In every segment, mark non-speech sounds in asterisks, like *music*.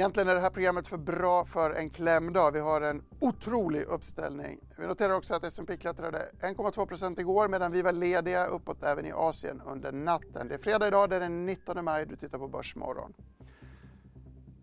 Egentligen är det här programmet för bra för en klämdag. Vi har en otrolig uppställning. Vi noterar också att S&P klättrade 1,2% igår medan vi var lediga uppåt även i Asien under natten. Det är fredag idag, det är den 19 maj. Du tittar på Börsmorgon.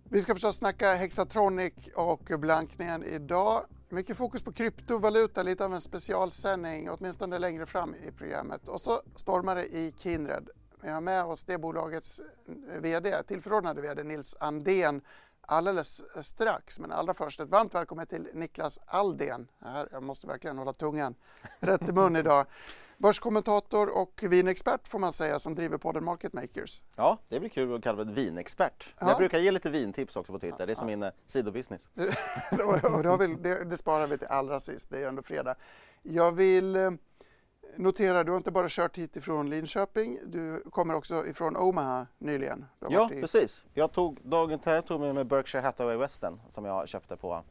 Vi ska förstås snacka Hexatronic och blankningen idag. Mycket fokus på kryptovaluta, lite av en specialsändning, åtminstone längre fram i programmet. Och så stormar det i Kindred. Vi har med oss det bolagets eh, VD, tillförordnade VD Nils Andén alldeles strax. Men allra först ett varmt välkommen till Niklas Aldén. Här, jag måste verkligen hålla tungan rätt i mun idag. *laughs* Börskommentator och vinexpert får man säga som driver podden Market Makers. Ja, det blir kul att kalla det vinexpert. Ja. Jag brukar ge lite vintips också på Twitter, det är som min eh, sidobusiness. *laughs* det, det, det sparar vi till allra sist, det är ändå fredag. Jag vill eh, Notera, du har inte bara kört hit ifrån Linköping, du kommer också ifrån Omaha nyligen. Ja, i... precis. Jag tog dagen till tog med mig Berkshire Hathaway Western som jag köpte på,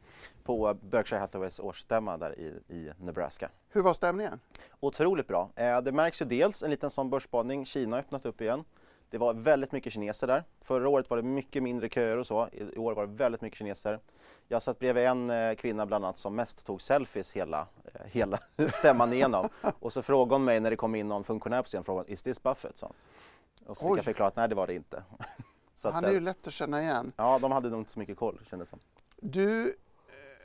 på Berkshire Hathaways årsstämma där i, i Nebraska. Hur var stämningen? Otroligt bra. Eh, det märks ju dels en liten sån börsspaning, Kina har öppnat upp igen. Det var väldigt mycket kineser där. Förra året var det mycket mindre köer och så. I år var det väldigt mycket kineser. Jag satt bredvid en eh, kvinna bland annat som mest tog selfies hela, eh, hela *laughs* stämman igenom. Och så frågade hon mig när det kom in någon funktionär på scenen, frågade Is this Buffett? Så. Och så fick Oj. jag förklara att nej det var det inte. *laughs* Så Han är ju lätt att känna igen. Ja, de hade nog inte så mycket koll kändes som. Du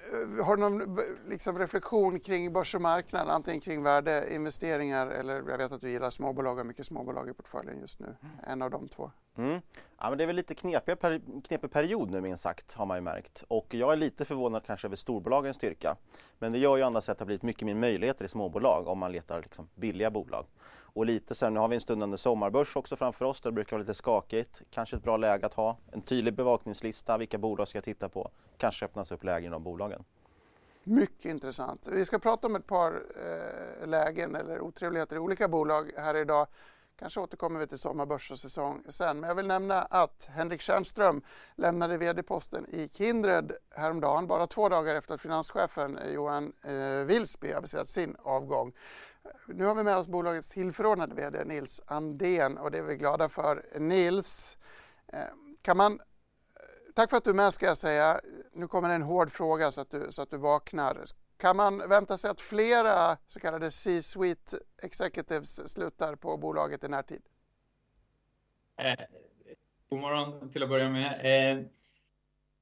Eh, har du någon eh, liksom, reflektion kring börs och marknad, antingen kring värdeinvesteringar eller jag vet att du gillar småbolag och mycket småbolag i portföljen just nu. En av de två. Mm. Ja, men det är väl lite knepig, per, knepig period nu minst sagt har man ju märkt. Och jag är lite förvånad kanske över storbolagens styrka. Men det gör ju andra sätt att det har blivit mycket mer möjligheter i småbolag om man letar liksom billiga bolag. Och lite sen, nu har vi en stundande sommarbörs också framför oss där det brukar vara lite skakigt. Kanske ett bra läge att ha en tydlig bevakningslista, vilka bolag ska jag titta på? Kanske öppnas upp lägen i de bolagen. Mycket intressant. Vi ska prata om ett par eh, lägen eller otrevligheter i olika bolag här idag. Kanske återkommer vi till sommarbörs och säsong sen. Men jag vill nämna att Henrik Tjärnström lämnade vd-posten i Kindred häromdagen, bara två dagar efter att finanschefen Johan eh, Wilsby aviserat sin avgång. Nu har vi med oss bolagets tillförordnade VD Nils Andén och det är vi glada för. Nils, eh, kan man... Eh, tack för att du är med ska jag säga. Nu kommer en hård fråga så att du, så att du vaknar. Kan man vänta sig att flera så kallade C-suite executives slutar på bolaget i närtid? Eh, god morgon till att börja med. Eh,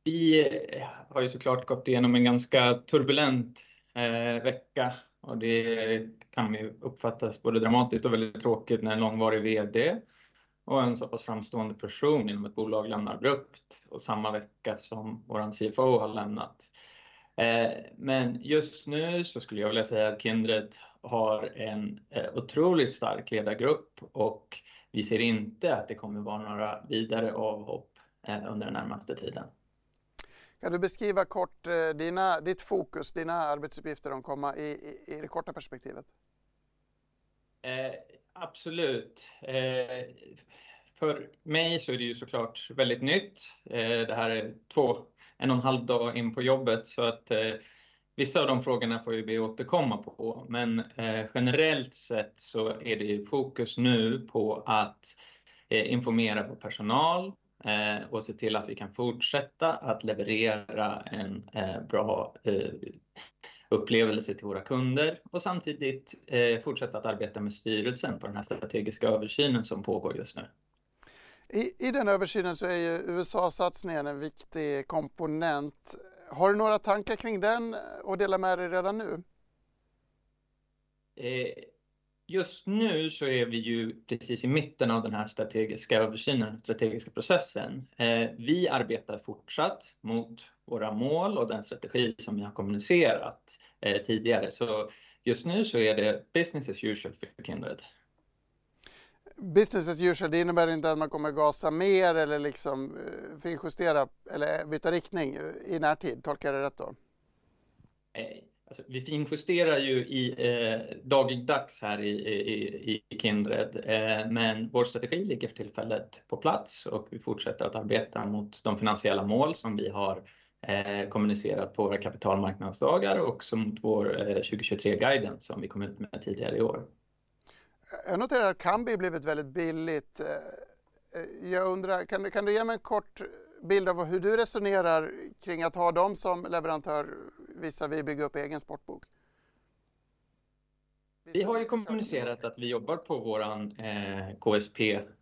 vi eh, har ju såklart gått igenom en ganska turbulent eh, vecka och det kan ju uppfattas både dramatiskt och väldigt tråkigt när en långvarig VD och en så pass framstående person inom ett bolag lämnar abrupt och samma vecka som vår CFO har lämnat. Eh, men just nu så skulle jag vilja säga att Kindred har en eh, otroligt stark ledargrupp och vi ser inte att det kommer vara några vidare avhopp eh, under den närmaste tiden. Kan du beskriva kort dina, ditt fokus, dina arbetsuppgifter de komma i, i, i det korta perspektivet? Eh, absolut. Eh, för mig så är det ju såklart väldigt nytt. Eh, det här är två, en och en halv dag in på jobbet så att eh, vissa av de frågorna får ju vi återkomma på. Men eh, generellt sett så är det ju fokus nu på att eh, informera vår personal eh, och se till att vi kan fortsätta att leverera en eh, bra eh, upplevelse till våra kunder och samtidigt eh, fortsätta att arbeta med styrelsen på den här strategiska översynen som pågår just nu. I, I den översynen så är ju USA-satsningen en viktig komponent. Har du några tankar kring den och dela med dig redan nu? Eh, just nu så är vi ju precis i mitten av den här strategiska översynen, strategiska processen. Eh, vi arbetar fortsatt mot våra mål och den strategi som vi har kommunicerat eh, tidigare. Så just nu så är det business as usual för Kindred. business as usual, det innebär inte att man kommer gasa mer eller liksom eh, finjustera eller byta riktning i närtid. Tolkar jag det rätt då? Alltså, vi finjusterar ju i eh, dagligdags här i, i, i Kindred, eh, men vår strategi ligger för tillfället på plats och vi fortsätter att arbeta mot de finansiella mål som vi har eh, kommunicerat på våra kapitalmarknadsdagar och också mot vår eh, 2023-guiden som vi kom ut med tidigare i år. Jag noterar att Kambi blivit väldigt billigt. Eh, jag undrar, kan du, kan du ge mig en kort bild av hur du resonerar kring att ha dem som leverantör visavi bygga upp egen sportbok? Vi har ju kommunicerat att vi jobbar på våran eh, KSP-produkt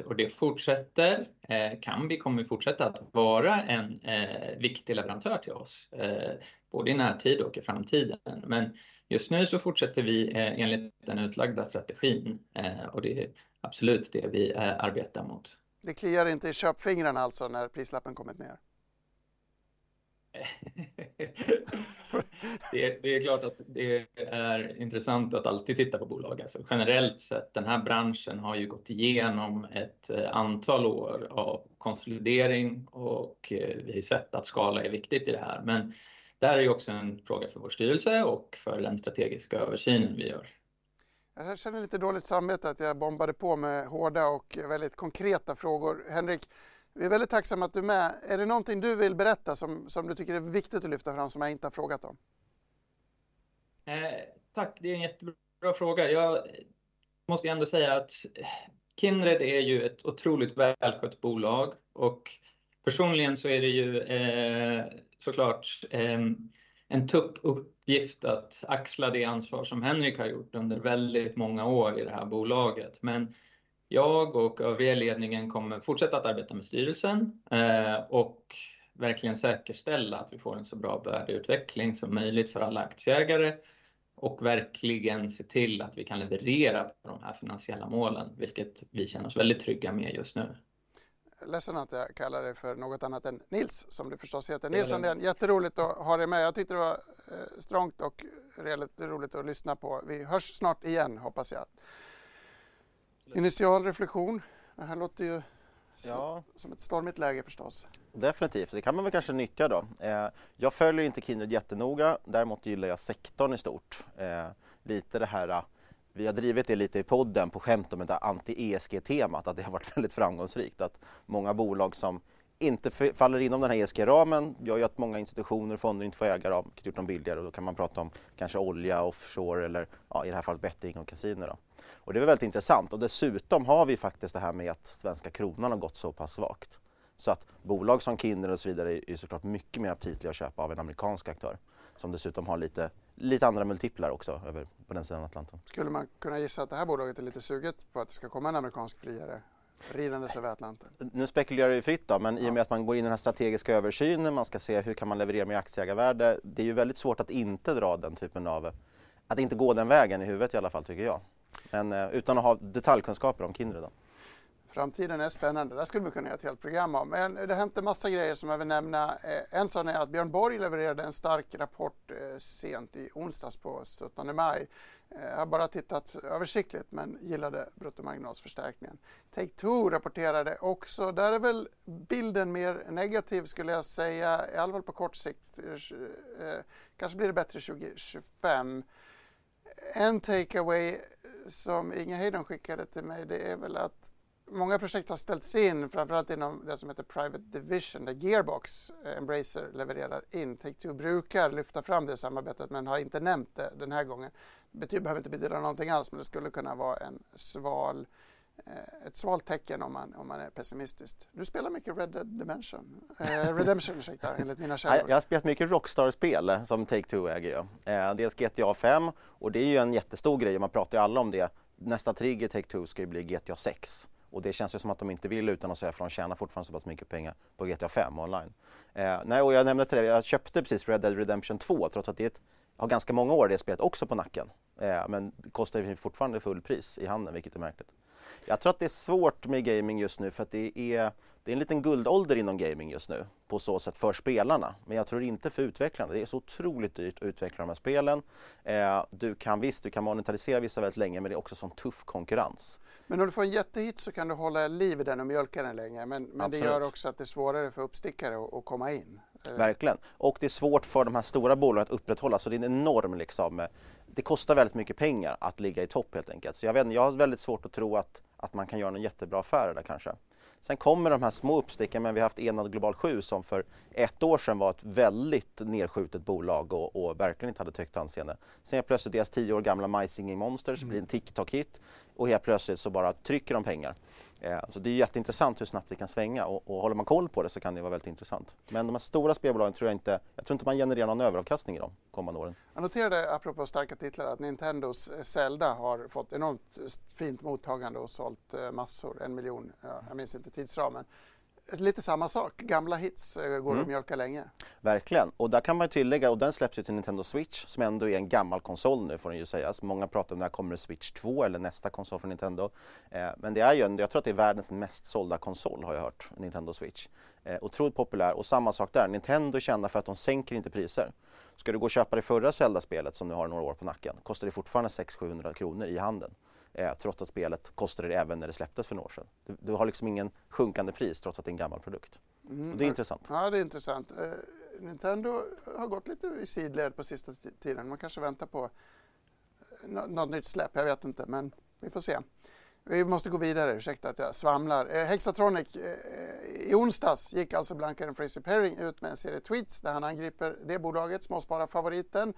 eh, och det fortsätter. Eh, Kambi kommer fortsätta att vara en eh, viktig leverantör till oss, eh, både i närtid och i framtiden. Men just nu så fortsätter vi eh, enligt den utlagda strategin eh, och det är absolut det vi arbetar mot. Det kliar inte i köpfingrarna alltså när prislappen kommit ner? *laughs* det, det, är klart att det är intressant att alltid titta på bolag. Alltså generellt sett, den här branschen har ju gått igenom ett eh, antal år av konsolidering och eh, vi har sett att skala är viktigt i det här. Men det här är ju också en fråga för vår styrelse och för den strategiska översynen vi gör. Jag känner lite dåligt samvete att jag bombade på med hårda och väldigt konkreta frågor. Henrik, vi är väldigt tacksamma att du är med. Är det någonting du vill berätta som, som du tycker är viktigt att lyfta fram som jag inte har frågat om? Eh, tack, det är en jättebra fråga. Jag måste ändå säga att eh, Kindred är ju ett otroligt välskött bolag och personligen så är det ju eh, såklart eh, en tuff uppgift att axla det ansvar som Henrik har gjort under väldigt många år i det här bolaget. Men jag och övriga ledningen kommer fortsätta att arbeta med styrelsen eh, och verkligen säkerställa att vi får en så bra värdeutveckling som möjligt för alla aktieägare och verkligen se till att vi kan leverera på de här finansiella målen, vilket vi känner oss väldigt trygga med just nu. Ledsen att jag kallar dig för något annat än Nils, som du förstås heter. Nils Sandén, jätteroligt att ha dig med. Jag tyckte det var eh, strångt och roligt att lyssna på. Vi hörs snart igen, hoppas jag. Initial reflektion. Det här låter ju ja. som ett stormigt läge förstås. Definitivt, det kan man väl kanske nyttja då. Eh, jag följer inte Kindred jättenoga, däremot gillar jag sektorn i stort. Eh, lite det här, vi har drivit det lite i podden på skämt om det anti-ESG-temat, att det har varit *laughs* väldigt framgångsrikt. Att många bolag som inte faller inom den här ESG-ramen gör ju att många institutioner och fonder inte får äga dem, vilket gjort dem billigare och då kan man prata om kanske olja, offshore eller ja, i det här fallet betting och kasino. Och det är väldigt intressant och dessutom har vi faktiskt det här med att svenska kronan har gått så pass svagt. Så att bolag som Kindred och så vidare är såklart mycket mer aptitliga att köpa av en amerikansk aktör som dessutom har lite, lite andra multiplar också över på den sidan Atlanten. Skulle man kunna gissa att det här bolaget är lite suget på att det ska komma en amerikansk friare ridandes över Atlanten? Nu spekulerar vi fritt då, men ja. i och med att man går in i den här strategiska översynen, man ska se hur kan man leverera med aktieägarvärde. Det är ju väldigt svårt att inte dra den typen av, att inte gå den vägen i huvudet i alla fall tycker jag. Men eh, utan att ha detaljkunskaper om Kindred. Då. Framtiden är spännande. Det skulle vi kunna göra ett helt program om. Men det har hänt en massa grejer som jag vill nämna. Eh, en sån är att Björn Borg levererade en stark rapport eh, sent i onsdags på 17 maj. Eh, jag har bara tittat översiktligt men gillade bruttomarginalsförstärkningen. Take-Two rapporterade också. Där är väl bilden mer negativ skulle jag säga, i alla fall på kort sikt. Eh, kanske blir det bättre 2025. En takeaway som Inge Heidon skickade till mig det är väl att många projekt har ställts in, framförallt inom det som heter Private Division där Gearbox, eh, Embracer, levererar in. Take-Two brukar lyfta fram det samarbetet men har inte nämnt det den här gången. Det behöver inte betyda någonting alls men det skulle kunna vara en sval Eh, ett svalt tecken om man, om man är pessimistisk. Du spelar mycket Red Dead Dimension, eh, Redemption ursäkta, *laughs* enligt mina källor. Jag har spelat mycket Rockstar-spel som Take-Two äger jag. Eh, dels GTA 5 och det är ju en jättestor grej, man pratar ju alla om det. Nästa trigger Take-Two ska ju bli GTA 6 och det känns ju som att de inte vill utan att säga för de tjänar fortfarande så pass mycket pengar på GTA 5 online. Eh, nej, och jag nämnde till dig, jag köpte precis Red Dead Redemption 2 trots att det ett, har ganska många år det spelet också på nacken. Eh, men kostar fortfarande full pris i handeln vilket är märkligt. Jag tror att det är svårt med gaming just nu för att det är, det är en liten guldålder inom gaming just nu på så sätt för spelarna. Men jag tror inte för utvecklarna. Det är så otroligt dyrt att utveckla de här spelen. Eh, du kan visst, du kan monetarisera vissa väldigt länge men det är också sån tuff konkurrens. Men om du får en jättehit så kan du hålla liv i den och mjölka den länge. Men, men det gör också att det är svårare för uppstickare att, att komma in. Verkligen. Och det är svårt för de här stora bolagen att upprätthålla så det är en enorm liksom, det kostar väldigt mycket pengar att ligga i topp helt enkelt. Så jag, vet, jag har väldigt svårt att tro att, att man kan göra en jättebra affär där kanske. Sen kommer de här små uppsticken, men vi har haft Enad Global 7 som för ett år sedan var ett väldigt nedskjutet bolag och, och verkligen inte hade ett högt anseende. Sen helt plötsligt deras tio år gamla My Singing Monsters mm. blir en TikTok-hit och helt plötsligt så bara trycker de pengar. Så det är jätteintressant hur snabbt det kan svänga och, och håller man koll på det så kan det vara väldigt intressant. Men de här stora spelbolagen tror jag inte, jag tror inte man genererar någon överavkastning i de kommande åren. Jag noterade apropå starka titlar att Nintendos eh, Zelda har fått enormt eh, fint mottagande och sålt massor, en miljon, jag minns inte tidsramen lite samma sak. Gamla hits eh, går mm. att mjölka länge. Verkligen. Och där kan man tillägga, och den släpps ju till Nintendo Switch som ändå är en gammal konsol nu får den ju sägas. Många pratar om när kommer Switch 2 eller nästa konsol från Nintendo. Eh, men det är ju en, jag tror att det är världens mest sålda konsol har jag hört, Nintendo Switch. Eh, otroligt populär och samma sak där, Nintendo är kända för att de sänker inte priser. Ska du gå och köpa det förra Zelda-spelet som nu har några år på nacken kostar det fortfarande 600-700 kronor i handeln eh, trots att spelet kostade det även när det släpptes för några år sedan. Du, du, har liksom ingen sjunkande pris trots att det är en gammal produkt. Mm, det är intressant. Ja, det är intressant. Eh, Nintendo har gått lite i sidled på sista tiden. Man kanske väntar på eh, något nytt släpp, jag vet inte, men vi får se. Vi måste gå vidare, ursäkta att jag svamlar. Eh, Hexatronic eh, i onsdags gick alltså blankaren Fraser Perring ut med en serie tweets där han angriper det bolaget, småspararfavoriten.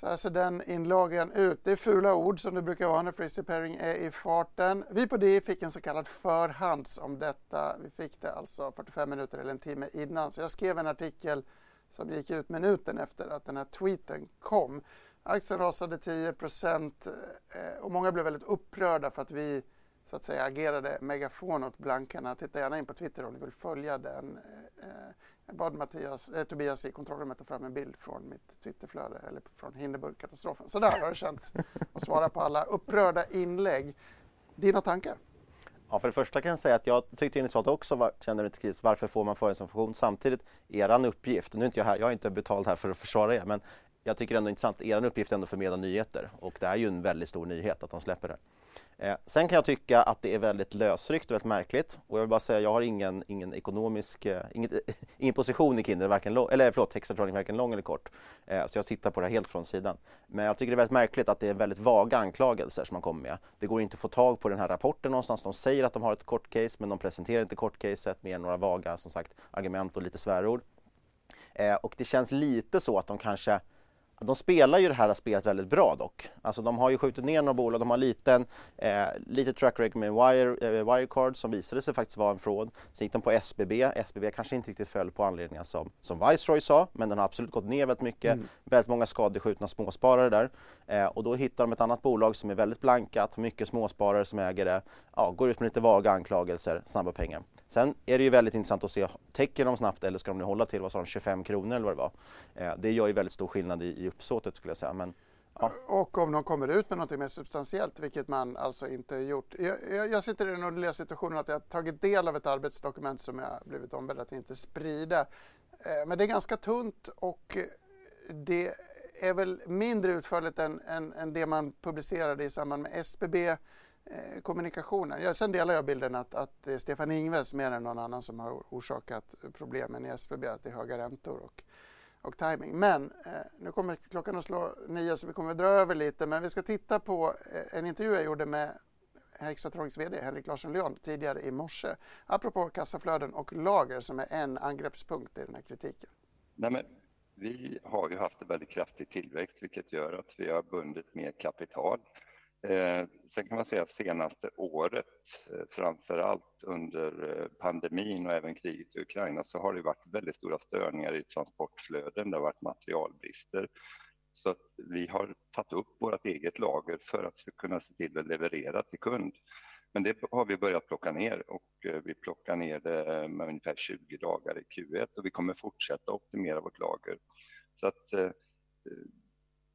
Så här ser den inlagan ut. Det är fula ord som det brukar vara när Fraser pairing är i farten. Vi på DI fick en så kallad förhands om detta. Vi fick det alltså 45 minuter eller en timme innan. Så jag skrev en artikel som gick ut minuten efter att den här tweeten kom. Aktien rasade 10 eh, och många blev väldigt upprörda för att vi så att säga agerade megafon åt blankarna. Titta gärna in på Twitter om ni vill följa den. Eh, eh, jag bad Mattias, eh, Tobias i kontrollrummet ta fram en bild från mitt Twitterflöde eller från Hindenburg-katastrofen. Så där har det känts att svara på alla upprörda inlägg. Dina tankar? Ja, för det första kan jag säga att jag tyckte initialt också var, kände lite kris. Varför får man förhandsinformation? Samtidigt, eran uppgift, nu är inte jag här, jag är inte betald här för att försvara er, men jag tycker ändå intressant, er uppgift är ändå att förmedla nyheter och det är ju en väldigt stor nyhet att de släpper det. Eh, sen kan jag tycka att det är väldigt lösryckt och väldigt märkligt. Och jag vill bara säga, jag har ingen, ingen ekonomisk, eh, inget, *laughs* ingen position i Kindred, varken lång, eller förlåt, Hexatronic, varken lång eller kort. Eh, så jag tittar på det här helt från sidan. Men jag tycker det är väldigt märkligt att det är väldigt vaga anklagelser som man kommer med. Det går inte att få tag på den här rapporten någonstans. De säger att de har ett kort case, men de presenterar inte kortcaset med några vaga, som sagt, argument och lite svärord. Eh, och det känns lite så att de kanske de spelar ju det här spelet väldigt bra dock. Alltså de har ju skjutit ner några bolag, de har liten, eh, lite track record med Wire, eh, Wirecard som visade sig faktiskt vara en fraud. Sen gick de på SBB, SBB kanske inte riktigt föll på anledningar som, som Viceroy sa, men den har absolut gått ner väldigt mycket. Mm. Väldigt många skadeskjutna småsparare där. Eh, och då hittar de ett annat bolag som är väldigt blankat, mycket småsparare som äger det, ja, går ut med lite vaga anklagelser, snabba pengar. Sen är det ju väldigt intressant att se, täcker de snabbt eller ska de nu hålla till vad sa de, 25 kronor eller vad det var? Eh, det gör ju väldigt stor skillnad i, i uppsåtet skulle jag säga. Men, ja. Och om de kommer ut med något mer substantiellt, vilket man alltså inte gjort. Jag, jag, jag sitter i den underliga situationen att jag tagit del av ett arbetsdokument som jag blivit ombedd att inte sprida. Eh, men det är ganska tunt och det är väl mindre utförligt än, än, än det man publicerade i samband med SBB Eh, kommunikationen. Ja, sen delar jag bilden att, att det är Stefan Ingves mer än någon annan som har orsakat problemen i SBB, att det är höga räntor och, och timing. Men eh, nu kommer klockan att slå nio så vi kommer att dra över lite, men vi ska titta på eh, en intervju jag gjorde med Hexatronics VD Henrik Larsson Leon tidigare i morse. Apropå kassaflöden och lager som är en angreppspunkt i den här kritiken. Nej, men vi har ju haft en väldigt kraftig tillväxt vilket gör att vi har bundit mer kapital Eh, sen kan man säga att senaste året, eh, framför allt under eh, pandemin och även kriget i Ukraina, så har det varit väldigt stora störningar i transportflöden. Det har varit materialbrister. Så att vi har tagit upp vårt eget lager för att kunna se till att leverera till kund. Men det har vi börjat plocka ner och eh, vi plockar ner det med ungefär 20 dagar i Q1 och vi kommer fortsätta optimera vårt lager. Så att eh, eh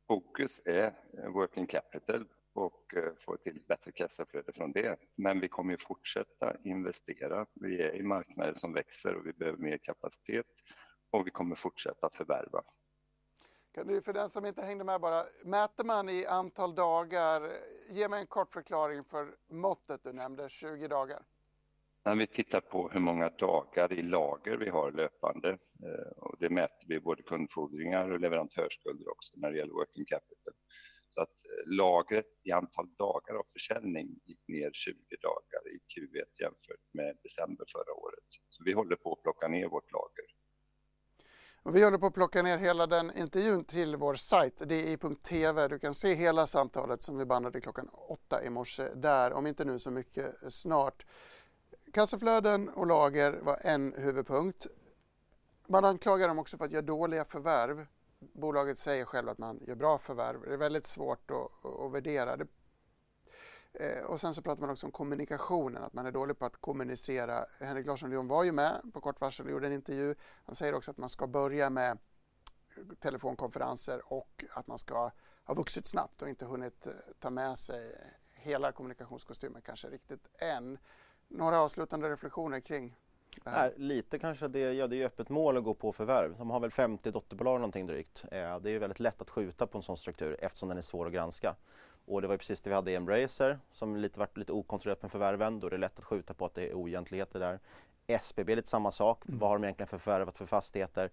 fokus är working capital och eh, få till bättre kassaflöde från det. Men vi kommer ju fortsätta investera. Vi är i marknader som växer och vi behöver mer kapacitet och vi kommer fortsätta förvärva. Kan du för den som inte hängde med bara, mäter man i antal dagar, ge mig en kort förklaring för måttet du nämnde, 20 dagar. När vi tittar på hur många dagar i lager vi har löpande eh, och det mäter vi både kundfordringar och leverantörsskulder också när det gäller working capital. Så att eh, lagret i antal dagar av försäljning gick ner 20 dagar i Q1 jämfört med december förra året. Så vi håller på att plocka ner vårt lager. Vi håller på att plocka ner hela den intervjun till vår sajt, di.tv. Du kan se hela samtalet som vi bandade klockan åtta i morse där, om inte nu så mycket snart. Kassaflöden och lager var en huvudpunkt. Man anklagar dem också för att göra dåliga förvärv. Bolaget säger själv att man gör bra förvärv. Det är väldigt svårt att, att värdera. Det, eh, och sen så pratar man också om kommunikationen, att man är dålig på att kommunicera. Henrik Larsson Leon var ju med på kort varsel och gjorde en intervju. Han säger också att man ska börja med telefonkonferenser och att man ska ha vuxit snabbt och inte hunnit eh, ta med sig hela kommunikationskostymen kanske riktigt än. Några avslutande reflektioner kring här? lite kanske, det, ja, det är öppet mål att gå på förvärv. De har väl 50 dotterbolag någonting drygt. Eh, det är väldigt lätt att skjuta på en sån struktur eftersom den är svår att granska. Och det var precis det vi hade i Embracer som lite varit lite okontrollerat med förvärven. Då är det lätt att skjuta på att det är oegentligheter där. SBB är lite samma sak. Mm. Vad har de egentligen för förvärvat för fastigheter?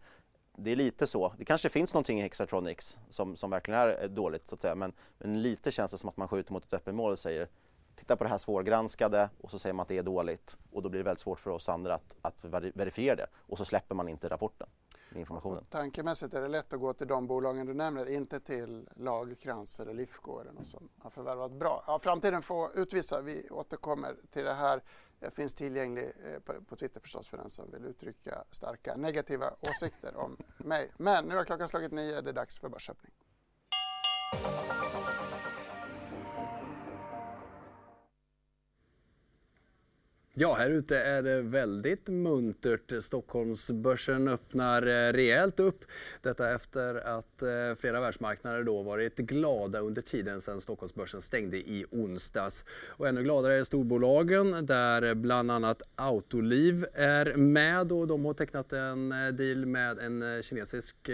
Det är lite så. Det kanske finns någonting i Hexatronics som, som verkligen är dåligt så att säga. Men, men lite känns det som att man skjuter mot ett öppet mål och säger titta på det här svårgranskade och så säger man att det är dåligt och då blir det väldigt svårt för oss andra att, att verifiera det och så släpper man inte rapporten med informationen. Och tankemässigt är det lätt att gå till de bolagen du nämner, inte till Lagercrantz eller Lifco eller något som har förvärvat bra. Ja, framtiden får utvisa, vi återkommer till det här. Jag finns tillgänglig eh, på, på Twitter förstås för den som vill uttrycka starka negativa åsikter om mig. Men nu har klockan slagit nio, det är dags för börsöppning. Ja, här ute är det väldigt muntert. Stockholmsbörsen öppnar eh, rejält upp. Detta efter att eh, flera världsmarknader då varit glada under tiden sedan Stockholmsbörsen stängde i onsdags. Och ännu gladare är storbolagen där bland annat Autoliv är med och de har tecknat en eh, deal med en kinesisk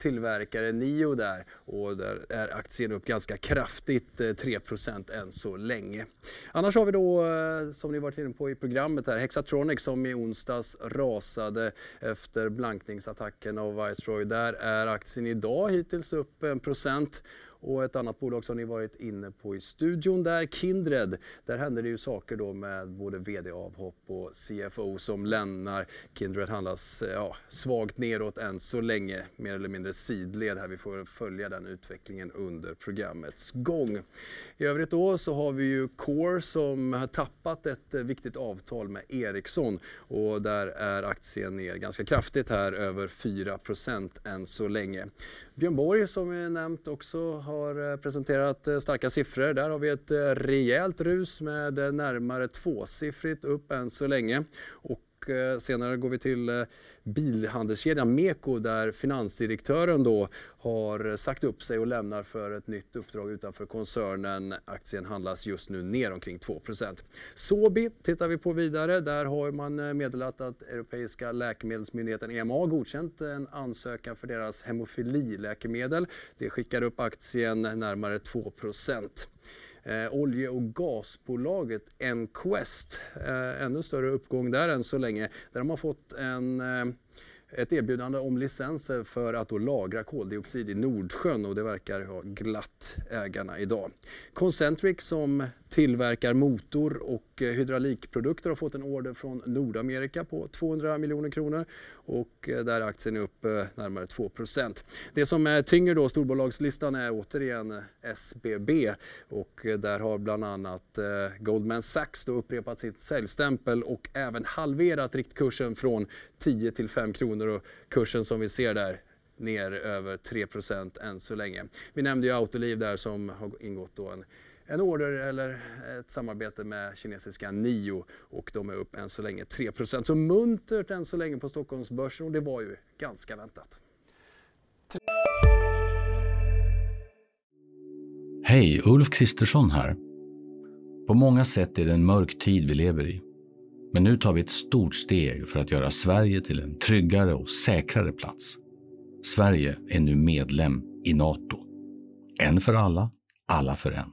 tillverkare Nio där och där är aktien upp ganska kraftigt, eh, 3 % än så länge. Annars har vi då, eh, som ni varit inne på i programmet här, Hexatronic som i onsdags rasade efter blankningsattacken av Viceroy. Där är aktien idag hittills upp en procent och ett annat bolag som ni varit inne på i studion där, Kindred. Där händer det ju saker då med både VD-avhopp och CFO som lämnar. Kindred handlas ja, svagt neråt än så länge, mer eller mindre sidled här. Vi får följa den utvecklingen under programmets gång. I övrigt då så har vi ju Core som har tappat ett eh, viktigt avtal med Ericsson och där är aktien ner ganska kraftigt här, över 4% än så länge. Björn Borg som vi nämnt också har eh, presenterat eh, starka siffror. Där har vi ett eh, rejält rus med närmare tvåsiffrigt upp än så länge. Och Eh, senare går vi till eh, bilhandelskedjan Meko där finansdirektören då har sagt upp sig och lämnar för ett nytt uppdrag utanför koncernen. Aktien handlas just nu ner omkring 2% Sobi tittar vi på vidare. Där har man eh, meddelat att Europeiska läkemedelsmyndigheten EMA godkänt en ansökan för deras hemofililäkemedel. Det skickar upp aktien närmare 2 Eh, olje och gasbolaget Enquest, eh, ännu större uppgång där än så länge. Där har man fått en eh, ett erbjudande om licenser för att då lagra koldioxid i Nordsjön och det verkar ha glatt ägarna idag. Concentric som tillverkar motor och eh, hydraulikprodukter har fått en order från Nordamerika på 200 miljoner kronor och eh, där är aktien upp eh, närmare 2% Det som tynger då storbolagslistan är återigen SBB och där har bland annat Goldman Sachs då upprepat sitt säljstämpel och även halverat riktkursen från 10 till 5 kronor och kursen som vi ser där ner över 3% än så länge. Vi nämnde ju Autoliv där som har ingått då en en order eller ett samarbete med kinesiska Nio och de är upp än så länge 3% Så muntert än så länge på Stockholmsbörsen och det var ju ganska väntat. Hej, Ulf Kristersson här. På många sätt är det en mörk tid vi lever i. Men nu tar vi ett stort steg för att göra Sverige till en tryggare och säkrare plats. Sverige är nu medlem i Nato. En för alla, alla för en.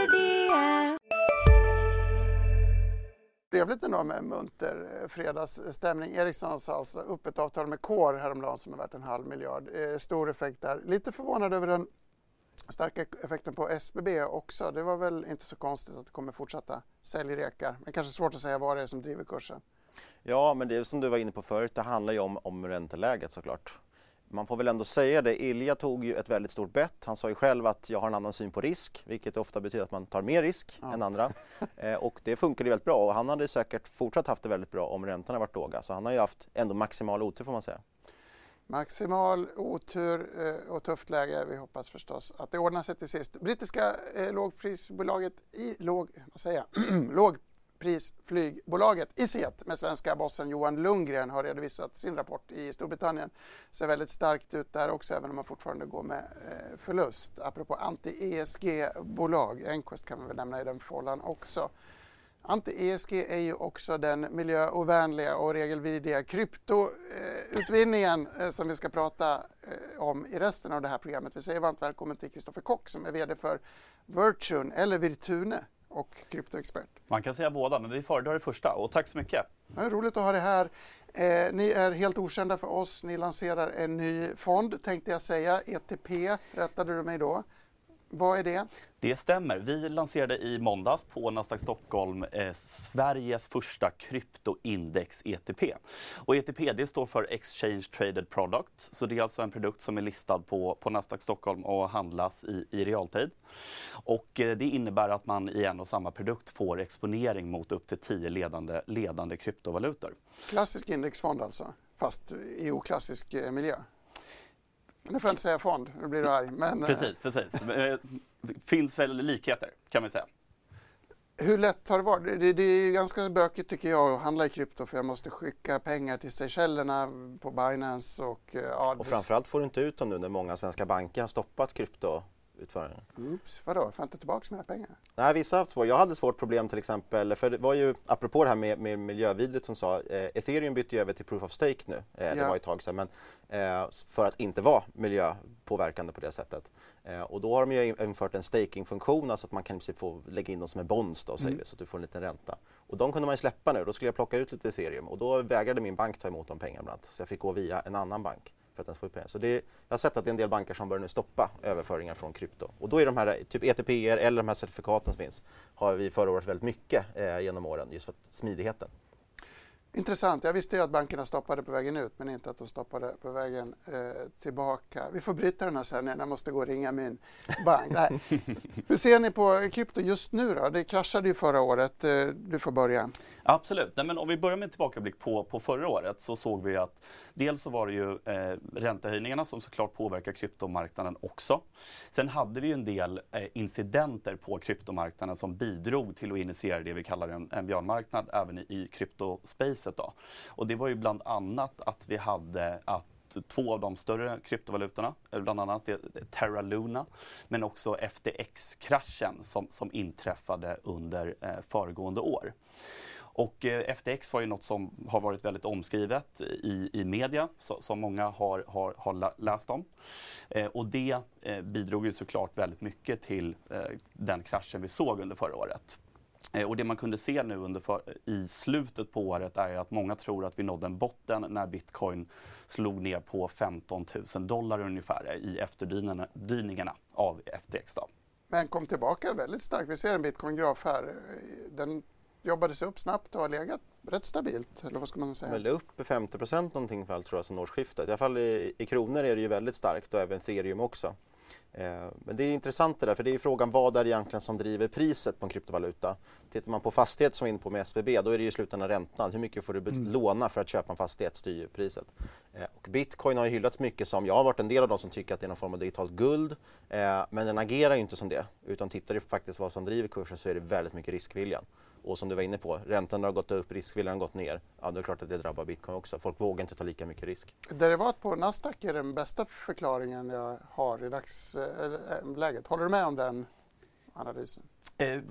Trevligt ändå med munter eh, fredagsstämning. Ericsson sa alltså upp ett avtal med Core häromdagen som är värt en halv miljard. Eh, stor effekt där. Lite förvånad över den starka effekten på SBB också. Det var väl inte så konstigt att det kommer fortsätta säljrekar. Men kanske svårt att säga vad det är som driver kursen. Ja, men det är som du var inne på förut, det handlar ju om, om ränteläget såklart. Man får väl ändå säga det, Ilja tog ju ett väldigt stort bett. Han sa ju själv att jag har en annan syn på risk, vilket ofta betyder att man tar mer risk ja. än andra. *laughs* Eh, och det funkade väldigt bra och han hade säkert fortsatt haft det väldigt bra om räntorna varit låga. Så han har ju haft ändå maximal otur får man säga. Maximal otur eh, och tufft läge. Vi hoppas förstås att det ordnar sig till sist. Brittiska eh, lågprisbolaget i låg, vad säger jag? *clears throat* lågprisflygbolaget Iset med svenska bossen Johan Lundgren har redovisat sin rapport i Storbritannien. Ser väldigt starkt ut där också även om man fortfarande går med eh, förlust. Apropå anti-ESG-bolag, Enquest kan man väl nämna i den fållan också. Anti-ESG är ju också den miljöovänliga och regelvidriga kryptoutvinningen eh, som vi ska prata eh, om i resten av det här programmet. Vi säger varmt välkommen till Kristoffer Kock som är VD för Virtune, eller Virtune och kryptoexpert. Man kan säga båda, men vi föredrar det första. Och tack så mycket. Ja, roligt att ha dig här. Eh, ni är helt okända för oss. Ni lanserar en ny fond, tänkte jag säga. ETP, rättade du mig då. Vad är det? Det stämmer. Vi lanserade i måndags på Nasdaq Stockholm eh, Sveriges första kryptoindex ETP. Och ETP det står för Exchange Traded Product. Så det är alltså en produkt som är listad på, på Nasdaq Stockholm och handlas i, i realtid. Och eh, det innebär att man i en och samma produkt får exponering mot upp till tio ledande, ledande kryptovalutor. Klassisk indexfond alltså, fast i oklassisk eh, miljö? Nu får jag inte säga fond, nu blir du arg. Men, eh, precis, precis. Det finns väl likheter kan man säga. Hur lätt har det varit? Det, det är ganska bökigt tycker jag att handla i krypto för jag måste skicka pengar till Seychellerna på Binance och... Eh, ja, och framförallt får du inte ut dem nu när många svenska banker har stoppat krypto utföraren. Oops, vadå? Får jag inte tillbaka mina pengar? Nej, vissa har haft svårt. Jag hade svårt problem till exempel, för det var ju apropå det här med, med miljövidrigt som sa, eh, ethereum bytte ju över till proof of stake nu, eh, ja. det var ett tag sedan, men eh, för att inte vara miljöpåverkande på det sättet. Eh, och då har de ju infört en stakingfunktion, alltså att man kan få lägga in dem som en bonds då, mm. så att du får en liten ränta. Och de kunde man ju släppa nu, då skulle jag plocka ut lite ethereum och då vägrade min bank ta emot de pengarna bland annat, så jag fick gå via en annan bank för att ens få ut pengar. Så det, jag har sett att det är en del banker som börjar nu stoppa överföringar från krypto. Och då är de här typ ETPer eller de här certifikaten som finns har vi förordat väldigt mycket eh, genom åren just för smidigheten. Intressant. Jag visste ju att bankerna stoppade på vägen ut men inte att de stoppade på vägen eh, tillbaka. Vi får bryta den här sändningen. Jag måste gå och ringa min bank. Nej. *laughs* Hur ser ni på krypto just nu då? Det kraschade ju förra året. Eh, du får börja. Absolut. Nej, men om vi börjar med en tillbakablick på, på förra året så såg vi att dels så var det ju eh, räntehöjningarna som såklart påverkar kryptomarknaden också. Sen hade vi en del eh, incidenter på kryptomarknaden som bidrog till att initiera det vi kallar en, en björnmarknad även i, i kryptospace då. Och det var ju bland annat att vi hade att två av de större kryptovalutorna, bland annat Terra Luna, men också FTX-kraschen som, som inträffade under eh, föregående år. Och eh, FTX var ju något som har varit väldigt omskrivet i, i media, så, som många har, har, har läst om. Eh, och det eh, bidrog ju såklart väldigt mycket till eh, den kraschen vi såg under förra året. Eh, och det man kunde se nu under för, i slutet på året är att många tror att vi nådde en botten när bitcoin slog ner på 15 000 dollar ungefär i efterdyningarna av FTX. Då. Men kom tillbaka väldigt starkt. Vi ser en bitcoin-graf här. Den jobbade sig upp snabbt och har legat rätt stabilt, eller vad ska man säga? Väl upp 50% någonting för allt tror jag sedan årsskiftet. I alla fall i, i kronor är det ju väldigt starkt och även ethereum också. Eh, men det är intressant det där, för det är frågan vad är det egentligen som driver priset på en kryptovaluta? Tittar man på fastighet som är inne på med SBB, då är det ju i slutändan räntan. Hur mycket får du mm. låna för att köpa en fastighet styr priset. Eh, och Bitcoin har ju hyllats mycket som, jag har varit en del av de som tycker att det är någon form av digitalt guld, eh, men den agerar ju inte som det. Utan tittar du faktiskt vad som driver kursen så är det väldigt mycket riskviljan. Och som du var inne på, räntan har gått upp, riskviljan har gått ner. Ja, det är klart att det drabbar bitcoin också. Folk vågar inte ta lika mycket risk. Derivat på Nasdaq är den bästa förklaringen jag har i dagsläget. Eh, eh, Håller du med om den analysen? Eh, eh,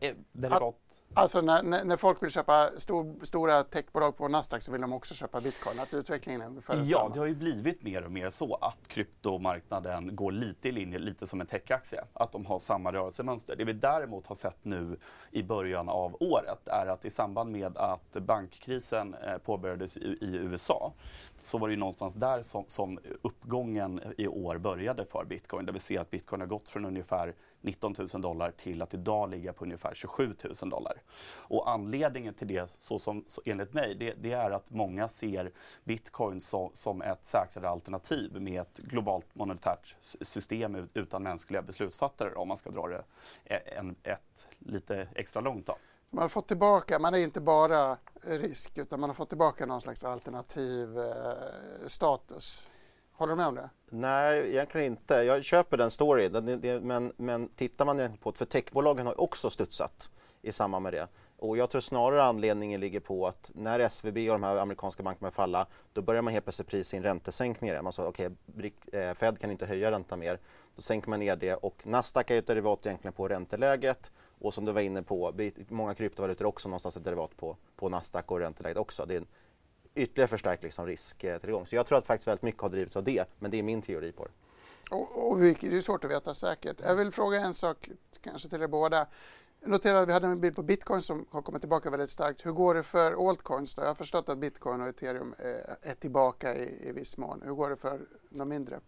eh, derivat? Alltså när, när, folk vill köpa stor, stora techbolag på Nasdaq så vill de också köpa bitcoin, att utvecklingen är ungefär Ja, samma. det har ju blivit mer och mer så att kryptomarknaden går lite i linje, lite som en techaktie. Att de har samma rörelsemönster. Det vi däremot har sett nu i början av året är att i samband med att bankkrisen påbörjades i, i USA så var det ju någonstans där som, som uppgången i år började för bitcoin. Där vi ser att bitcoin har gått från ungefär 19 000 dollar till att idag ligga på ungefär 27 000 dollar. Och anledningen till det, så som, så enligt mig, det, det, är att många ser bitcoin så, som ett säkrare alternativ med ett globalt monetärt system utan mänskliga beslutsfattare om man ska dra det en, ett lite extra långt. Då. Man har fått tillbaka, man är inte bara risk utan man har fått tillbaka någon slags alternativ eh, status. Håller du med om det? Nej, egentligen inte. Jag köper den storyn, men, men tittar man på det, för techbolagen har också studsat i samband med det. Och jag tror snarare anledningen ligger på att när SVB och de här amerikanska bankerna börjar falla, då börjar man helt plötsligt prisa in räntesänkningar. Man sa okej, okay, eh, Fed kan inte höja räntan mer. Då sänker man ner det och Nasdaq är ett derivat egentligen på ränteläget och som du var inne på, många kryptovalutor är också någonstans ett derivat på, på Nasdaq och ränteläget också. Det är en ytterligare förstärkt liksom risktillgång. Så jag tror att faktiskt väldigt mycket har drivits av det, men det är min teori på det. Och, och det är svårt att veta säkert. Jag vill fråga en sak, kanske till er båda. Jag noterade att vi hade en bild på bitcoin som har kommit tillbaka väldigt starkt. Hur går det för altcoins? Då? Jag har förstått att bitcoin och ethereum eh, är tillbaka i, i viss mån. Hur går det för de mindre?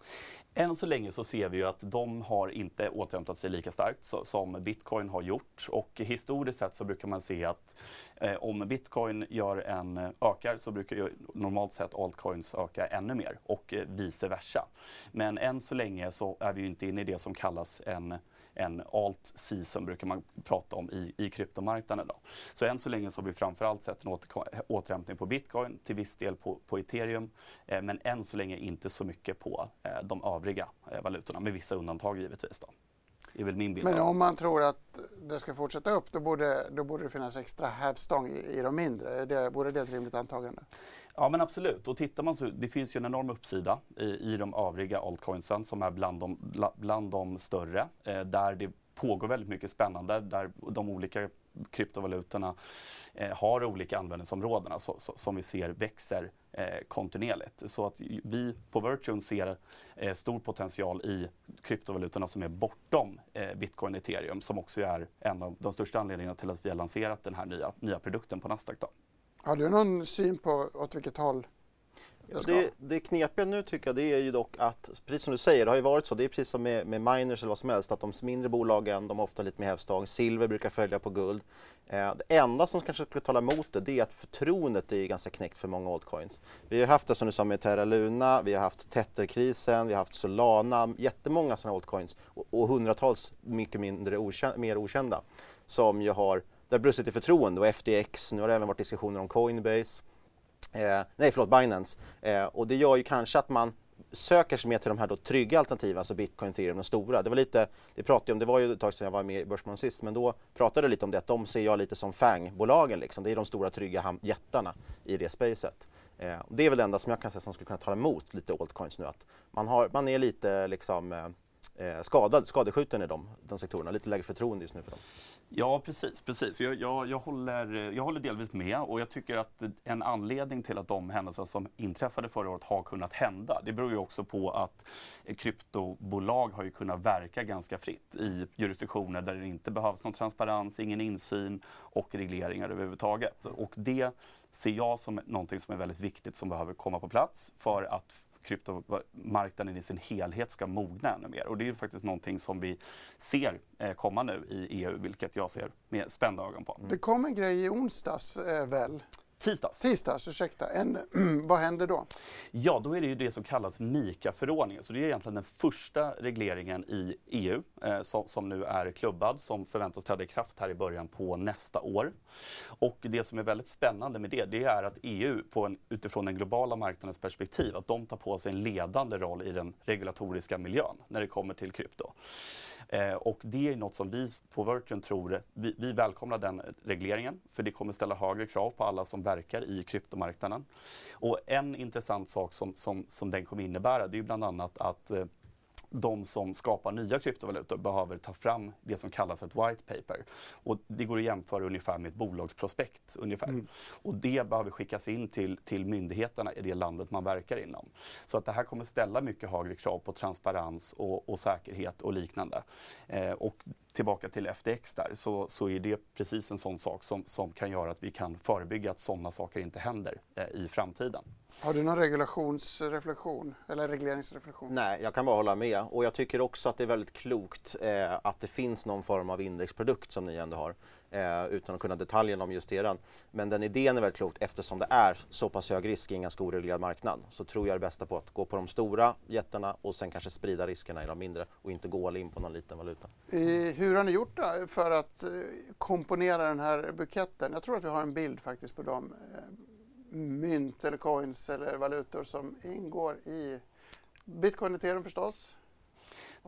Än så länge så ser vi ju att de har inte återhämtat sig lika starkt som bitcoin har gjort. Och historiskt sett så brukar man se att eh, om bitcoin gör en eh, ökar så brukar ju normalt sett altcoins öka ännu mer och eh, vice versa. Men än så länge så är vi ju inte inne i det som kallas en en alt season brukar man prata om i, i kryptomarknaden. Då. Så än så länge så har vi framförallt sett en återhämtning på bitcoin, till viss del på, på ethereum, eh, men än så länge inte så mycket på eh, de övriga eh, valutorna, med vissa undantag givetvis. Då. Är väl min bild. Men om man tror att det ska fortsätta upp, då borde, då borde det finnas extra hävstång i, i de mindre. Det, vore det ett rimligt antagande? Ja men absolut. Och tittar man så, det finns ju en enorm uppsida i, i de övriga altcoinsen som är bland de, bland de större. Eh, där det pågår väldigt mycket spännande, där de olika kryptovalutorna eh, har olika användningsområden alltså, så, som vi ser växer eh, kontinuerligt. Så att vi på Virtune ser eh, stor potential i kryptovalutorna som är bortom eh, bitcoin och ethereum som också är en av de största anledningarna till att vi har lanserat den här nya, nya produkten på Nasdaq. Då. Har du någon syn på åt vilket håll Ja, det, det knepiga nu tycker jag det är ju dock att, precis som du säger, det har ju varit så, det är precis som med, med miners eller vad som helst, att de mindre bolagen, de har ofta lite mer hävstång, silver brukar följa på guld. Eh, det enda som kanske skulle tala emot det, det är att förtroendet är ganska knäckt för många altcoins. Vi har haft det som du sa med Terra Luna, vi har haft Tether-krisen, vi har haft Solana, jättemånga sådana altcoins och, och hundratals mycket mindre okända, mer okända som ju har det har brustit i förtroende och FTX, nu har det även varit diskussioner om Coinbase. Eh, nej, förlåt, Binance. Eh, och det gör ju kanske att man söker sig mer till de här då trygga alternativen, alltså bitcoin, ethereum, de stora. Det var lite, det pratade om, det var ju ett tag sedan jag var med i Börsmorgon sist, men då pratade jag lite om det att de ser jag lite som FANG-bolagen liksom. Det är de stora trygga jättarna i det spacet. Eh, det är väl det enda som jag kan säga som skulle kunna tala emot lite altcoins nu, att man, har, man är lite liksom eh, eh, skadad, skadeskjuten i de, de sektorerna. Lite lägre förtroende just nu för dem. Ja, precis. precis. Jag, jag, jag, håller, jag håller delvis med och jag tycker att en anledning till att de händelser som inträffade förra året har kunnat hända, det beror ju också på att kryptobolag har ju kunnat verka ganska fritt i jurisdiktioner där det inte behövs någon transparens, ingen insyn och regleringar överhuvudtaget. Och det ser jag som någonting som är väldigt viktigt som behöver komma på plats för att kryptomarknaden i sin helhet ska mogna ännu mer. Och det är faktiskt någonting som vi ser eh, komma nu i EU, vilket jag ser med spända ögon på. Det kom en grej i onsdags eh, väl? Tisdags. Tisdags, ursäkta. En, *clears throat* vad händer då? Ja, då är det ju det som kallas MIKA-förordningen. Så det är egentligen den första regleringen i EU eh, som, som, nu är klubbad, som förväntas träda i kraft här i början på nästa år. Och det som är väldigt spännande med det, det är att EU på en, utifrån den globala marknadens perspektiv, att de tar på sig en ledande roll i den regulatoriska miljön när det kommer till krypto. Eh, och det är något som vi på Virtuen tror, vi, vi välkomnar den regleringen för det kommer ställa högre krav på alla som verkar i kryptomarknaden. Och en intressant sak som, som, som den kommer innebära det är bland annat att eh, de som skapar nya kryptovalutor behöver ta fram det som kallas ett white paper. Och det går att jämföra ungefär med ett bolagsprospekt. Ungefär. Mm. Och det behöver skickas in till, till myndigheterna i det landet man verkar inom. Så att det här kommer ställa mycket högre krav på transparens och, och säkerhet och liknande. Eh, och tillbaka till FTX där, så, så är det precis en sån sak som, som kan göra att vi kan förebygga att sådana saker inte händer eh, i framtiden. Har du någon regulationsreflektion eller regleringsreflektion? Nej, jag kan bara hålla med och jag tycker också att det är väldigt klokt eh, att det finns någon form av indexprodukt som ni ändå har eh, utan att kunna detaljerna om just eran. Men den idén är väldigt klokt eftersom det är så pass hög risk i en ganska oreglerad marknad så tror jag det bästa på att gå på de stora jättarna och sen kanske sprida riskerna i de mindre och inte gå all in på någon liten valuta. Eh, hur har ni gjort då för att eh, komponera den här buketten? Jag tror att vi har en bild faktiskt på de eh, mynt eller coins eller valutor som ingår i Bitcoin och ethereum förstås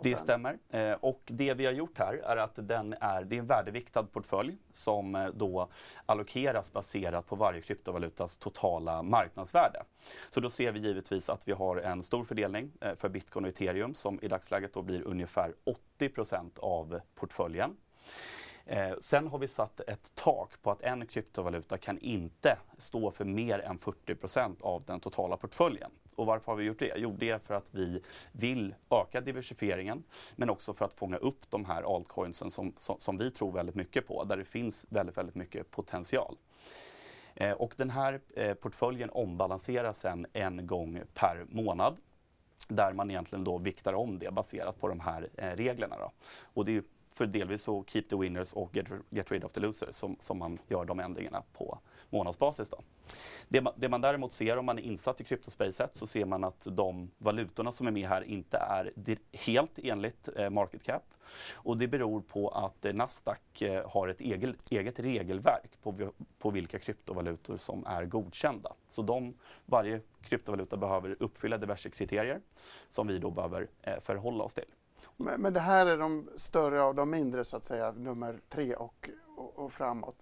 det stämmer. Eh, och det vi har gjort här är att den är, det är en värdeviktad portfölj som eh, då allokeras baserat på varje kryptovalutas totala marknadsvärde. Så då ser vi givetvis att vi har en stor fördelning eh, för bitcoin och ethereum som i dagsläget då blir ungefär 80% av portföljen. Eh, sen har vi satt ett tak på att en kryptovaluta kan inte stå för mer än 40% av den totala portföljen. Och varför har vi gjort det? Jo, det är för att vi vill öka diversifieringen men också för att fånga upp de här altcoinsen som, som, som vi tror väldigt mycket på, där det finns väldigt, väldigt mycket potential. Eh, och den här eh, portföljen ombalanseras sen en gång per månad där man egentligen då viktar om det baserat på de här eh, reglerna. Då. Och det är för delvis så keep the winners och get, get rid of the losers som, som man gör de ändringarna på månadsbasis. Då. Det, man, det man däremot ser om man är insatt i kryptospacet så ser man att de valutorna som är med här inte är helt enligt eh, market cap. Och det beror på att eh, Nasdaq eh, har ett eget, eget regelverk på, på vilka kryptovalutor som är godkända. Så de, varje kryptovaluta behöver uppfylla diverse kriterier som vi då behöver eh, förhålla oss till. Men, men, det här är de större av de mindre så att säga, nummer tre och, och, och framåt.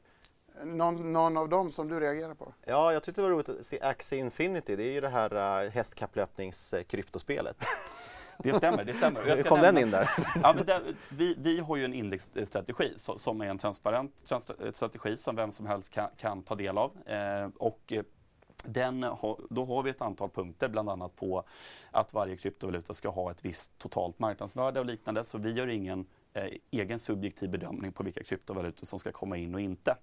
Någon, någon, av dem som du reagerar på? Ja, jag tyckte det var roligt att se Axie Infinity. Det är ju det här uh, hästkapplöpningskryptospelet. *laughs* Det stämmer, det stämmer. Hur kom nämna, den in där? *laughs* Ja, men där, vi, vi har ju en indexstrategi som är en transparent strategi som vem som helst kan, kan ta del av. Eh, och den, då har vi ett antal punkter, bland annat på att varje kryptovaluta ska ha ett visst totalt marknadsvärde och liknande. Så vi gör ingen eh, egen subjektiv bedömning på vilka kryptovalutor som ska komma in och inte.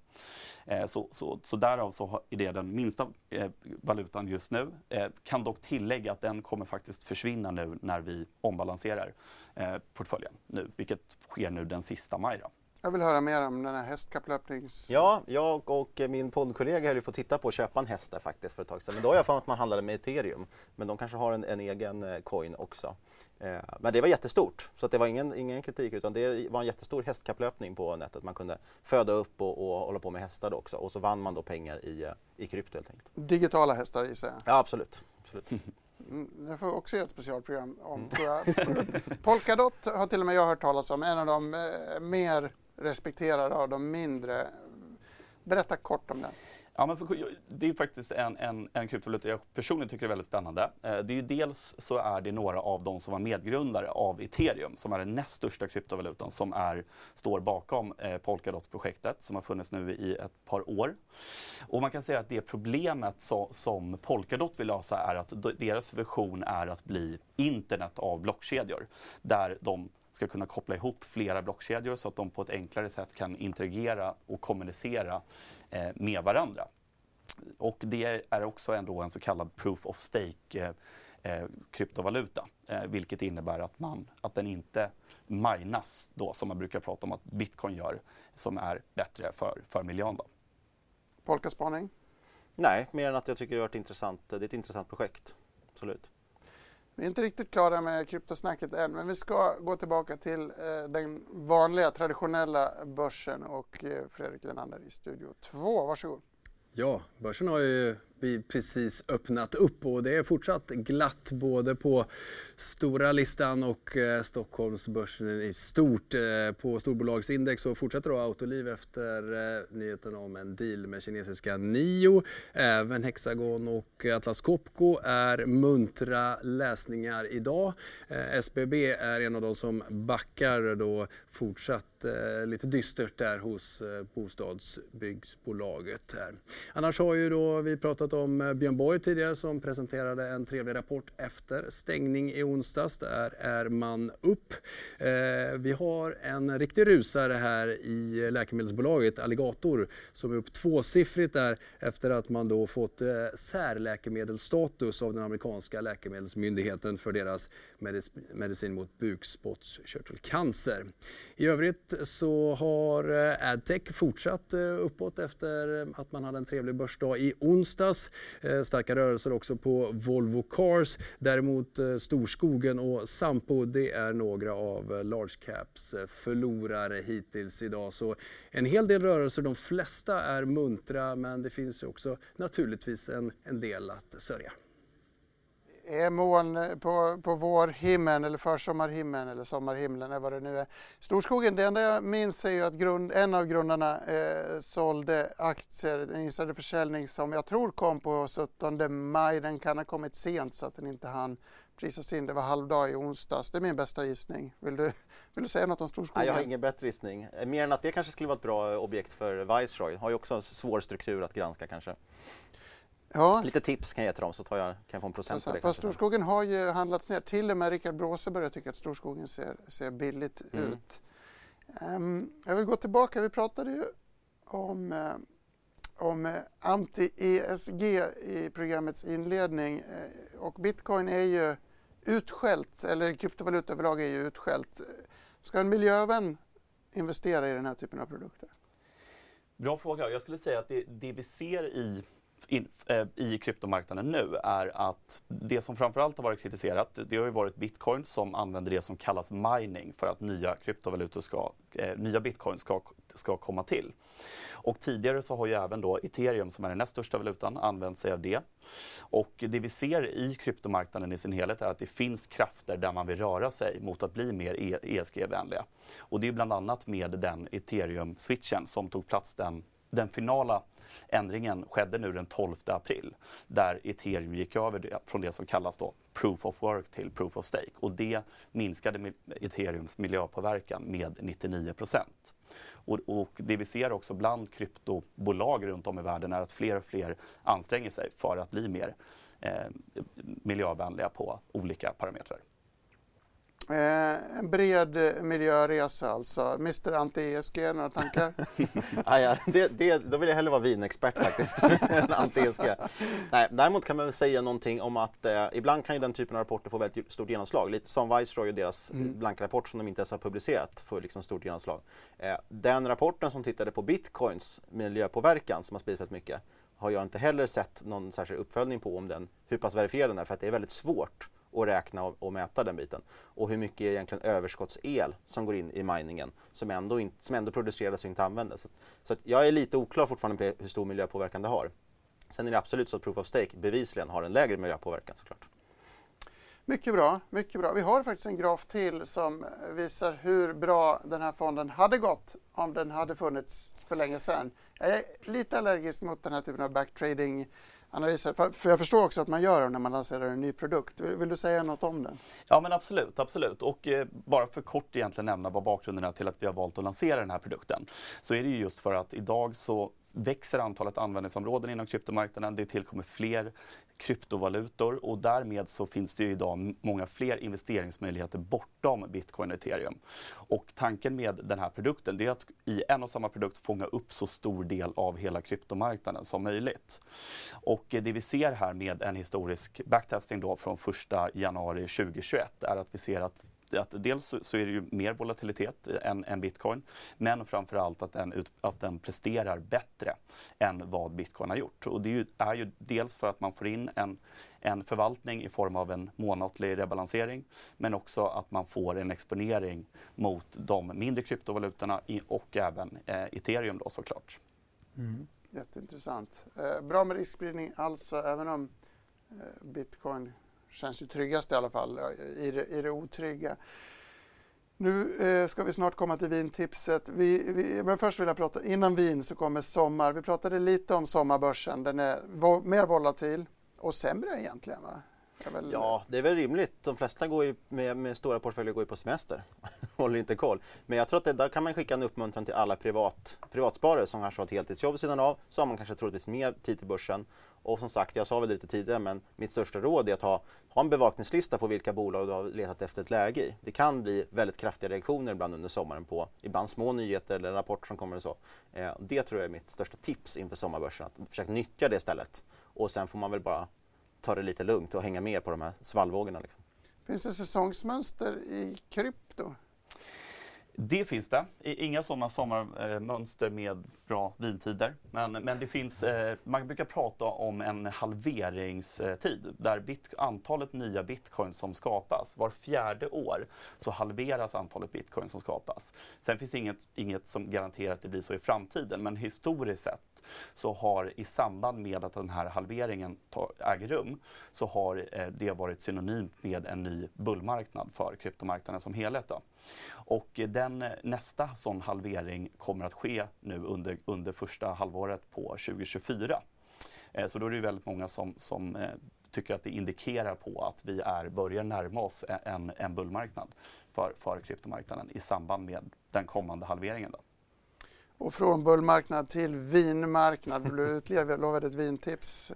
Eh, så, så, så därav så är det den minsta eh, valutan just nu. Eh, kan dock tillägga att den kommer faktiskt försvinna nu när vi ombalanserar eh, portföljen nu, vilket sker nu den sista maj. Då. Jag vill höra mer om den här hästkapplöpnings... Ja, jag och min poddkollega höll på att titta på att köpa en häst där faktiskt för ett tag sedan. Men då har jag för att man handlade med ethereum. Men de kanske har en, en egen eh, coin också. Eh, men det var jättestort, så det var ingen, ingen kritik utan det var en jättestor hästkapplöpning på nätet. Man kunde föda upp och, och hålla på med hästar också och så vann man då pengar i, eh, i krypto helt enkelt. Digitala hästar gissar jag? Ja, absolut. absolut. *laughs* Mm, det får också göra ett specialprogram om, tror jag. Polkadot har till och med jag hört talas om, en av de eh, mer respekterade av de mindre. Berätta kort om den. Ja, men för, det är faktiskt en, en, en kryptovaluta jag personligen tycker är väldigt spännande. Eh, det är ju dels så är det några av de som var medgrundare av ethereum som är den näst största kryptovalutan som är, står bakom eh, Polkadot-projektet som har funnits nu i ett par år. Och man kan säga att det problemet så, som Polkadot vill lösa är att deras vision är att bli internet av blockkedjor där de ska kunna koppla ihop flera blockkedjor så att de på ett enklare sätt kan interagera och kommunicera med varandra. Och det är också ändå en så kallad proof of stake eh, eh, kryptovaluta, eh, vilket innebär att, man, att den inte minas då, som man brukar prata om att bitcoin gör, som är bättre för, för miljön. Då. Polkaspaning? Nej, mer än att jag tycker det, varit intressant. det är ett intressant projekt. Absolut. Vi är inte riktigt klara med kryptosnacket än, men vi ska gå tillbaka till eh, den vanliga traditionella börsen och eh, Fredrik Lenander i studio 2. Varsågod. Ja, börsen har ju vi precis öppnat upp och det är fortsatt glatt både på stora listan och eh, Stockholmsbörsen i stort. Eh, på storbolagsindex så fortsätter då Autoliv efter eh, nyheten om en deal med kinesiska Nio. Även Hexagon och Atlas Copco är muntra läsningar idag. Eh, SBB är en av de som backar då fortsatt eh, lite dystert där hos eh, bostadsbyggsbolaget. Här. Annars har ju då vi pratat om eh, Björn Borg tidigare som presenterade en trevlig rapport efter stängning i onsdags. Där är man upp. Eh, vi har en riktig rusare här i läkemedelsbolaget Alligator som är upp tvåsiffrigt där efter att man då fått eh, särläkemedelsstatus av den amerikanska läkemedelsmyndigheten för deras medicin mot bukspottkörtelcancer. I övrigt så har eh, Adtech fortsatt eh, uppåt efter eh, att man hade en trevlig börsdag i onsdags. Starka rörelser också på Volvo Cars. Däremot Storskogen och Sampo det är några av large caps förlorare hittills idag. Så en hel del rörelser, de flesta är muntra men det finns också naturligtvis en, en del att sörja är moln eh, på, på vårhimlen eller försommarhimlen eller sommarhimlen eller vad det nu är. Storskogen, det enda jag minns är ju att grund, en av grundarna eh, sålde aktier, en försäljning som jag tror kom på 17 maj. Den kan ha kommit sent så att den inte hann prisas in. Det var halvdag i onsdags. Det är min bästa gissning. Vill du, vill du säga något om Storskogen? Nej, jag har ingen bättre gissning. Mer än att det kanske skulle vara ett bra objekt för Viceroy. Har ju också en svår struktur att granska kanske. Ja. Lite tips kan jag ge till dem så tar jag, kan jag få en procent på det. Fast Storskogen har ju handlats ner. Till och med Rickard Bråse börjar tycka att Storskogen ser, ser billigt mm. ut. Um, jag vill gå tillbaka. Vi pratade ju om, uh, om uh, anti-ESG i programmets inledning uh, och bitcoin är ju utskällt, eller kryptovaluta överlag är ju utskällt. Ska en miljövän investera i den här typen av produkter? Bra fråga. Jag skulle säga att det, det vi ser i in, eh, i kryptomarknaden nu är att det som framförallt har varit kritiserat, det har ju varit bitcoin som använder det som kallas mining för att nya kryptovalutor ska, eh, nya bitcoin ska, ska komma till. Och tidigare så har ju även då ethereum som är den näst största valutan använt sig av det. Och det vi ser i kryptomarknaden i sin helhet är att det finns krafter där man vill röra sig mot att bli mer ESG-vänliga. Och det är bland annat med den ethereum-switchen som tog plats den den finala ändringen skedde nu den 12 april där ethereum gick över från det som kallas då proof of work till proof of stake och det minskade ethereums miljöpåverkan med 99 och, och, det vi ser också bland kryptobolag runt om i världen är att fler och fler anstränger sig för att bli mer eh, miljövänliga på olika parametrar. Eh, en bred miljöresa alltså. Mr Anti-ESG, några tankar? *laughs* ah, ja, det, det, då vill jag hellre vara vinexpert faktiskt, *laughs* än anti-ESG. Nej, däremot kan man väl säga någonting om att eh, ibland kan ju den typen av rapporter få väldigt stort genomslag. Lite som Viceroy och deras mm. blanka rapport som de inte ens har publicerat får liksom stort genomslag. Eh, den rapporten som tittade på bitcoins miljöpåverkan som har spridits väldigt mycket har jag inte heller sett någon särskild uppföljning på om den, hur pass verifierad den är för att det är väldigt svårt och räkna och, och, mäta den biten. Och hur mycket är egentligen överskottsel som går in i miningen som ändå, in, som ändå produceras och inte användes. Så, så jag är lite oklar fortfarande på hur stor miljöpåverkan det har. Sen är det absolut så att Proof of Stake bevisligen har en lägre miljöpåverkan såklart. Mycket bra, mycket bra. Vi har faktiskt en graf till som visar hur bra den här fonden hade gått om den hade funnits för länge sedan. Jag är lite allergisk mot den här typen av backtrading analyser. För, för jag förstår också att man gör dem när man lanserar en ny produkt. Vill, vill du säga något om det? Ja men absolut, absolut. Och eh, bara för kort egentligen nämna vad bakgrunden är till att vi har valt att lansera den här produkten. Så är det ju just för att idag så växer antalet användningsområden inom kryptomarknaden. Det tillkommer fler kryptovalutor och därmed så finns det ju idag många fler investeringsmöjligheter bortom bitcoin och ethereum. Och tanken med den här produkten är att i en och samma produkt fånga upp så stor del av hela kryptomarknaden som möjligt. Och det vi ser här med en historisk backtesting då från 1 januari 2021 är att vi ser att att dels så är det ju mer volatilitet än, än bitcoin, men framförallt att den, att den presterar bättre än vad bitcoin har gjort. Och det är ju, är ju dels för att man får in en, en förvaltning i form av en månatlig rebalansering, men också att man får en exponering mot de mindre kryptovalutorna och även eh, ethereum då såklart. Mm. Jätteintressant. Eh, bra med riskspridning alltså, även om eh, bitcoin känns ju tryggast i alla fall i det, i det otrygga. Nu eh, ska vi snart komma till vintipset. Vi, vi, men först vill jag prata, innan vin så kommer sommar. Vi pratade lite om sommarbörsen. Den är vo, mer volatil och sämre egentligen va? Väl... Ja, det är väl rimligt. De flesta går ju med, med stora portföljer går ju på semester. *laughs* Håller inte koll. Men jag tror att det, där kan man skicka en uppmuntran till alla privat, privatsparare som kanske har ett heltidsjobb vid sidan av. Så har man kanske troligtvis mer tid till börsen. Och som sagt, jag sa väl det lite tidigare, men mitt största råd är att ha, ha en bevakningslista på vilka bolag du har letat efter ett läge i. Det kan bli väldigt kraftiga reaktioner ibland under sommaren på ibland små nyheter eller rapporter som kommer och så. Eh, det tror jag är mitt största tips inför sommarbörsen, att försöka nyttja det istället. Och sen får man väl bara ta det lite lugnt och hänga med på de här svallvågorna. Liksom. Finns det säsongsmönster i krypto? Det finns det. Inga sådana sommarmönster med bra vintider. Men, men det finns, eh, man brukar prata om en halveringstid där bit, antalet nya bitcoin som skapas, var fjärde år så halveras antalet bitcoin som skapas. Sen finns inget, inget som garanterar att det blir så i framtiden men historiskt sett så har i samband med att den här halveringen äger rum så har eh, det varit synonymt med en ny bullmarknad för kryptomarknaden som helhet. Då. Och eh, den, eh, nästa sån halvering kommer att ske nu under, under första halvåret på 2024. Eh, så då är det väldigt många som, som eh, tycker att det indikerar på att vi är, börjar närma oss en, en bullmarknad för, för kryptomarknaden i samband med den kommande halveringen. Då. Och från bullmarknad till vinmarknad. Du utlovade ett vintips.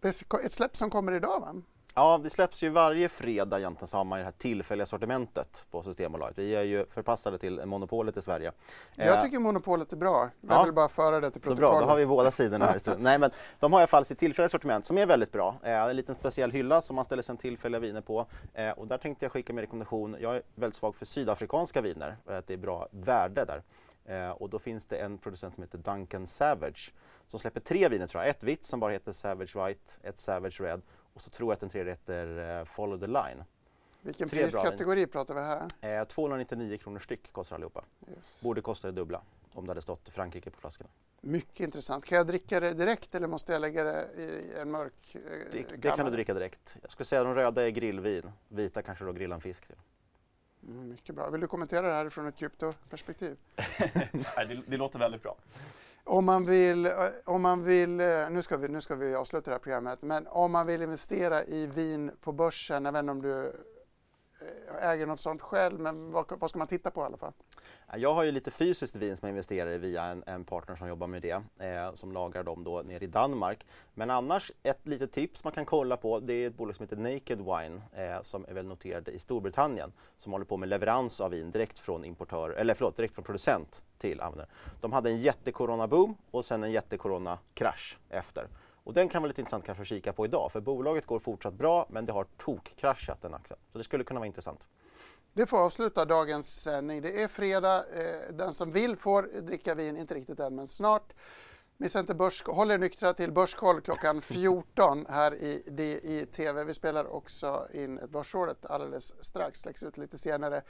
Det är ett släpp som kommer idag va? Ja, det släpps ju varje fredag egentligen så har man ju det här tillfälliga sortimentet på Systembolaget. Vi är ju förpassade till monopolet i Sverige. Jag eh, tycker monopolet är bra. Jag ja, vill bara föra det till protokollet. Bra, då har vi båda sidorna här. Nej, men de har i alla fall sitt tillfälliga sortiment som är väldigt bra. Eh, en liten speciell hylla som man ställer sen tillfälliga viner på. Eh, och där tänkte jag skicka med rekommendation. Jag är väldigt svag för sydafrikanska viner. Att det är bra värde där. Eh, och då finns det en producent som heter Duncan Savage som släpper tre viner tror jag. Ett vitt som bara heter Savage White, ett Savage Red och så tror jag att den tredje heter eh, Follow the Line. Vilken tre priskategori pratar vi här? Eh, 299 kronor styck kostar allihopa. Yes. Borde kosta det dubbla om det hade stått Frankrike på flaskorna. Mycket intressant. Kan jag dricka det direkt eller måste jag lägga det i en mörk eh, det, det kan du dricka direkt. Jag skulle säga att de röda är grillvin, vita kanske då grillan fisk till. Mm, mycket bra. Vill du kommentera det här från ett kryptoperspektiv? *laughs* det, det låter väldigt bra. Om man vill, om man vill nu, ska vi, nu ska vi avsluta det här programmet, men om man vill investera i vin på börsen, inte om du eh, Eh, äger något sånt själv, men vad, vad ska man titta på i alla fall? Jag har ju lite fysiskt vin som jag investerar i via en, en partner som jobbar med det, eh, som lagrar dem då nere i Danmark. Men annars, ett litet tips man kan kolla på, det är ett bolag som heter Naked Wine eh, som är väl noterade i Storbritannien som håller på med leverans av vin direkt från importör, eller förlåt, direkt från producent till användare. De hade en jättekorona-boom och sen en jättekorona-krasch efter. Och den kan vara lite intressant kanske att kika på idag, för bolaget går fortsatt bra men det har tokkraschat den aktien. Så det skulle kunna vara intressant. Det får avsluta dagens sändning. Det är fredag. Eh, den som vill får dricka vin, inte riktigt än, men snart. Missa inte börs, håll er nyktra till Börskoll klockan *laughs* 14 här i DI Vi spelar också in ett Börsrådet alldeles strax, läggs ut lite senare.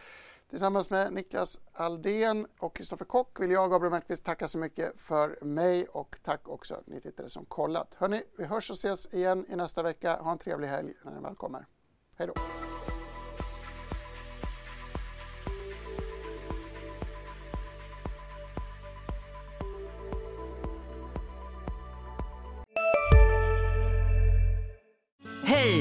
Tillsammans med Niklas Aldén och Kristoffer Kock vill jag, Gabriel Mellqvist, tacka så mycket för mig och tack också ni tittare som kollat. Hörni, vi hörs och ses igen i nästa vecka. Ha en trevlig helg när den väl kommer. Hej då!